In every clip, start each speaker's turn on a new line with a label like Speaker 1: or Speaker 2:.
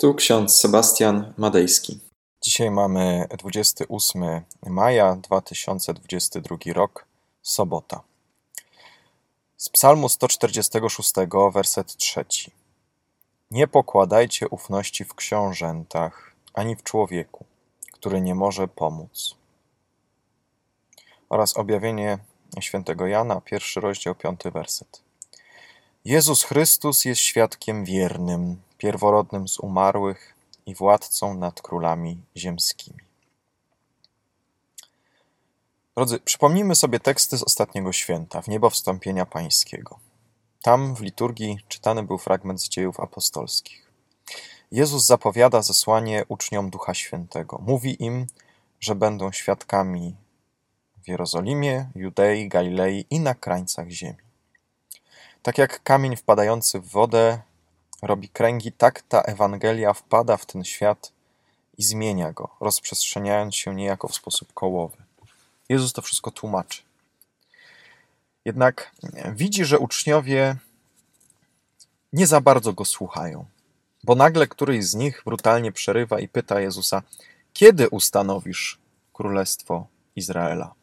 Speaker 1: Tu ksiądz Sebastian Madejski.
Speaker 2: Dzisiaj mamy 28 maja 2022 rok, sobota. Z Psalmu 146, werset 3. Nie pokładajcie ufności w książętach, ani w człowieku, który nie może pomóc. Oraz objawienie świętego Jana, pierwszy rozdział, piąty werset. Jezus Chrystus jest świadkiem wiernym, pierworodnym z umarłych i władcą nad królami ziemskimi. Drodzy, przypomnijmy sobie teksty z ostatniego święta, w niebo wstąpienia pańskiego. Tam w liturgii czytany był fragment z dziejów apostolskich. Jezus zapowiada zesłanie uczniom Ducha Świętego. Mówi im, że będą świadkami w Jerozolimie, Judei, Galilei i na krańcach ziemi. Tak jak kamień wpadający w wodę robi kręgi, tak ta Ewangelia wpada w ten świat i zmienia go, rozprzestrzeniając się niejako w sposób kołowy. Jezus to wszystko tłumaczy. Jednak widzi, że uczniowie nie za bardzo go słuchają, bo nagle któryś z nich brutalnie przerywa i pyta Jezusa: Kiedy ustanowisz królestwo Izraela?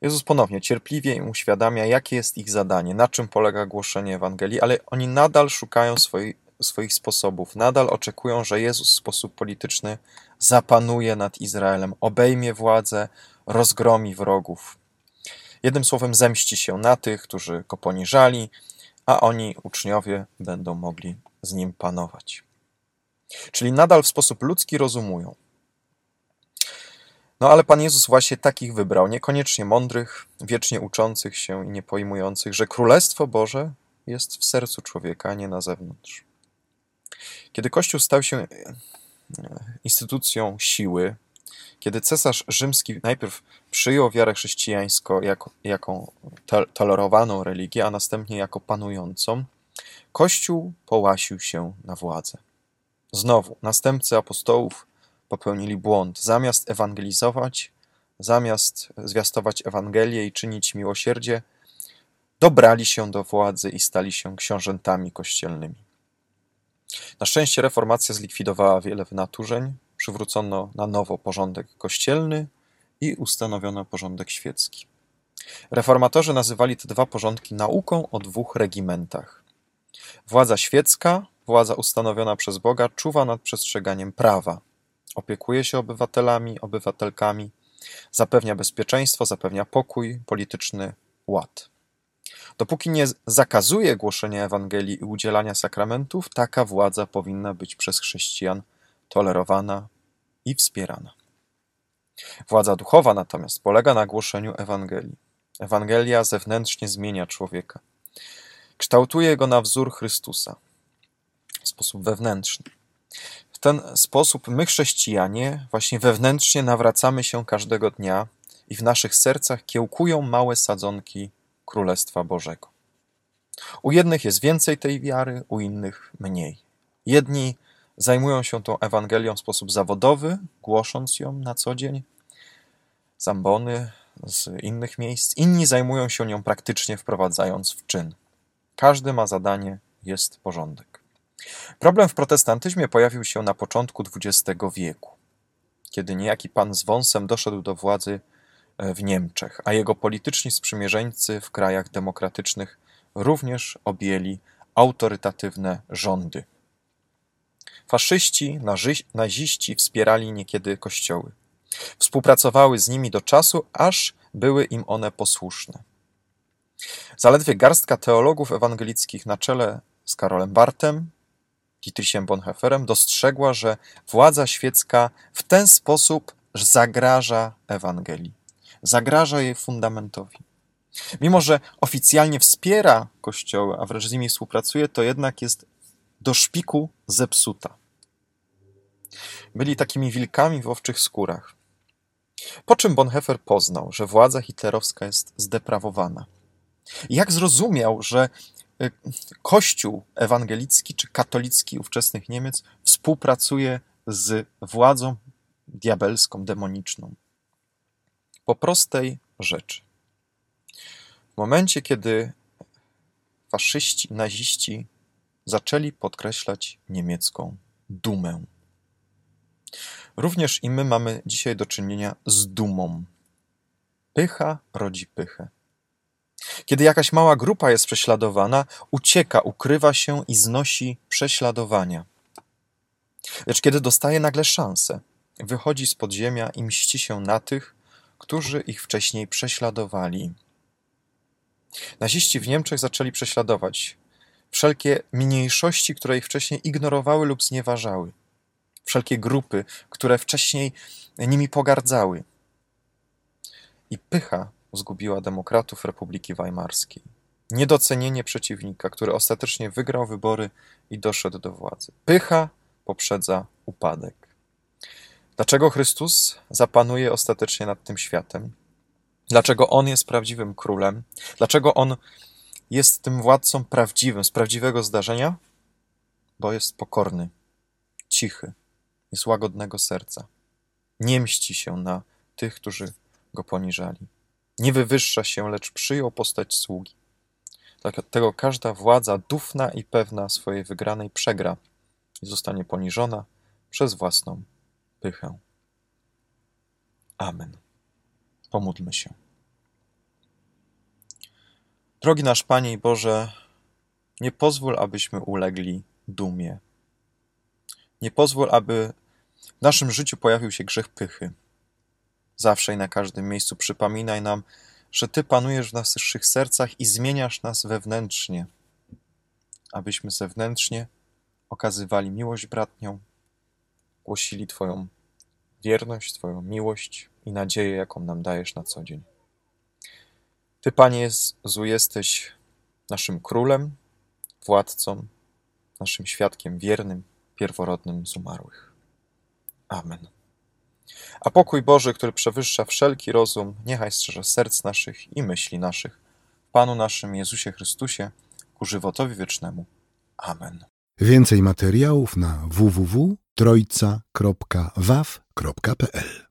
Speaker 2: Jezus ponownie cierpliwie im uświadamia, jakie jest ich zadanie, na czym polega głoszenie Ewangelii, ale oni nadal szukają swoich, swoich sposobów, nadal oczekują, że Jezus w sposób polityczny zapanuje nad Izraelem, obejmie władzę, rozgromi wrogów. Jednym słowem, zemści się na tych, którzy go poniżali, a oni, uczniowie, będą mogli z nim panować. Czyli nadal w sposób ludzki rozumują, no ale Pan Jezus właśnie takich wybrał, niekoniecznie mądrych, wiecznie uczących się i niepojmujących, że Królestwo Boże jest w sercu człowieka, a nie na zewnątrz. Kiedy Kościół stał się e, instytucją siły, kiedy cesarz rzymski najpierw przyjął wiarę chrześcijańską jako, jako tolerowaną religię, a następnie jako panującą, Kościół połasił się na władzę. Znowu, następcy apostołów popełnili błąd. Zamiast ewangelizować, zamiast zwiastować Ewangelię i czynić miłosierdzie, dobrali się do władzy i stali się książętami kościelnymi. Na szczęście reformacja zlikwidowała wiele wynaturzeń, przywrócono na nowo porządek kościelny i ustanowiono porządek świecki. Reformatorzy nazywali te dwa porządki nauką o dwóch regimentach. Władza świecka, władza ustanowiona przez Boga, czuwa nad przestrzeganiem prawa, opiekuje się obywatelami, obywatelkami, zapewnia bezpieczeństwo, zapewnia pokój, polityczny ład. Dopóki nie zakazuje głoszenia Ewangelii i udzielania sakramentów, taka władza powinna być przez chrześcijan tolerowana i wspierana. Władza duchowa natomiast polega na głoszeniu Ewangelii. Ewangelia zewnętrznie zmienia człowieka. Kształtuje go na wzór Chrystusa w sposób wewnętrzny. W ten sposób my, chrześcijanie, właśnie wewnętrznie nawracamy się każdego dnia i w naszych sercach kiełkują małe sadzonki Królestwa Bożego. U jednych jest więcej tej wiary, u innych mniej. Jedni zajmują się tą Ewangelią w sposób zawodowy, głosząc ją na co dzień, zambony z innych miejsc. Inni zajmują się nią praktycznie, wprowadzając w czyn. Każdy ma zadanie, jest porządek. Problem w protestantyzmie pojawił się na początku XX wieku, kiedy niejaki pan z wąsem doszedł do władzy e, w Niemczech, a jego polityczni sprzymierzeńcy w krajach demokratycznych również objęli autorytatywne rządy. Faszyści, naziści wspierali niekiedy kościoły. Współpracowały z nimi do czasu, aż były im one posłuszne. Zaledwie garstka teologów ewangelickich na czele z Karolem Bartem Dietrichem Bonhoefferem, dostrzegła, że władza świecka w ten sposób zagraża Ewangelii, zagraża jej fundamentowi. Mimo, że oficjalnie wspiera kościoły, a wręcz z nimi współpracuje, to jednak jest do szpiku zepsuta. Byli takimi wilkami w owczych skórach. Po czym Bonhoeffer poznał, że władza hitlerowska jest zdeprawowana. Jak zrozumiał, że Kościół ewangelicki czy katolicki ówczesnych Niemiec współpracuje z władzą diabelską, demoniczną. Po prostej rzeczy. W momencie, kiedy faszyści, naziści zaczęli podkreślać niemiecką dumę. Również i my mamy dzisiaj do czynienia z dumą. Pycha rodzi pychę. Kiedy jakaś mała grupa jest prześladowana, ucieka, ukrywa się i znosi prześladowania. Lecz kiedy dostaje nagle szansę, wychodzi z podziemia i mści się na tych, którzy ich wcześniej prześladowali. Naziści w Niemczech zaczęli prześladować wszelkie mniejszości, które ich wcześniej ignorowały lub znieważały, wszelkie grupy, które wcześniej nimi pogardzały. I pycha zgubiła demokratów Republiki Weimarskiej. Niedocenienie przeciwnika, który ostatecznie wygrał wybory i doszedł do władzy. Pycha poprzedza upadek. Dlaczego Chrystus zapanuje ostatecznie nad tym światem? Dlaczego On jest prawdziwym królem? Dlaczego On jest tym władcą prawdziwym, z prawdziwego zdarzenia? Bo jest pokorny, cichy, jest łagodnego serca. Nie mści się na tych, którzy go poniżali. Nie wywyższa się, lecz przyjął postać sługi. Dlatego każda władza dufna i pewna swojej wygranej przegra i zostanie poniżona przez własną pychę. Amen. Pomódlmy się. Drogi nasz Panie i Boże, nie pozwól, abyśmy ulegli dumie. Nie pozwól, aby w naszym życiu pojawił się grzech pychy. Zawsze i na każdym miejscu przypominaj nam, że Ty panujesz w naszych sercach i zmieniasz nas wewnętrznie, abyśmy zewnętrznie okazywali miłość bratnią, głosili Twoją wierność, Twoją miłość i nadzieję, jaką nam dajesz na co dzień. Ty, Panie Jezu, jesteś naszym królem, władcą, naszym świadkiem wiernym, pierworodnym z umarłych. Amen. A pokój Boży, który przewyższa wszelki rozum, niechaj strzeże serc naszych i myśli naszych. Panu naszym Jezusie Chrystusie, ku żywotowi wiecznemu. Amen.
Speaker 3: Więcej materiałów na www.trojca.waw.pl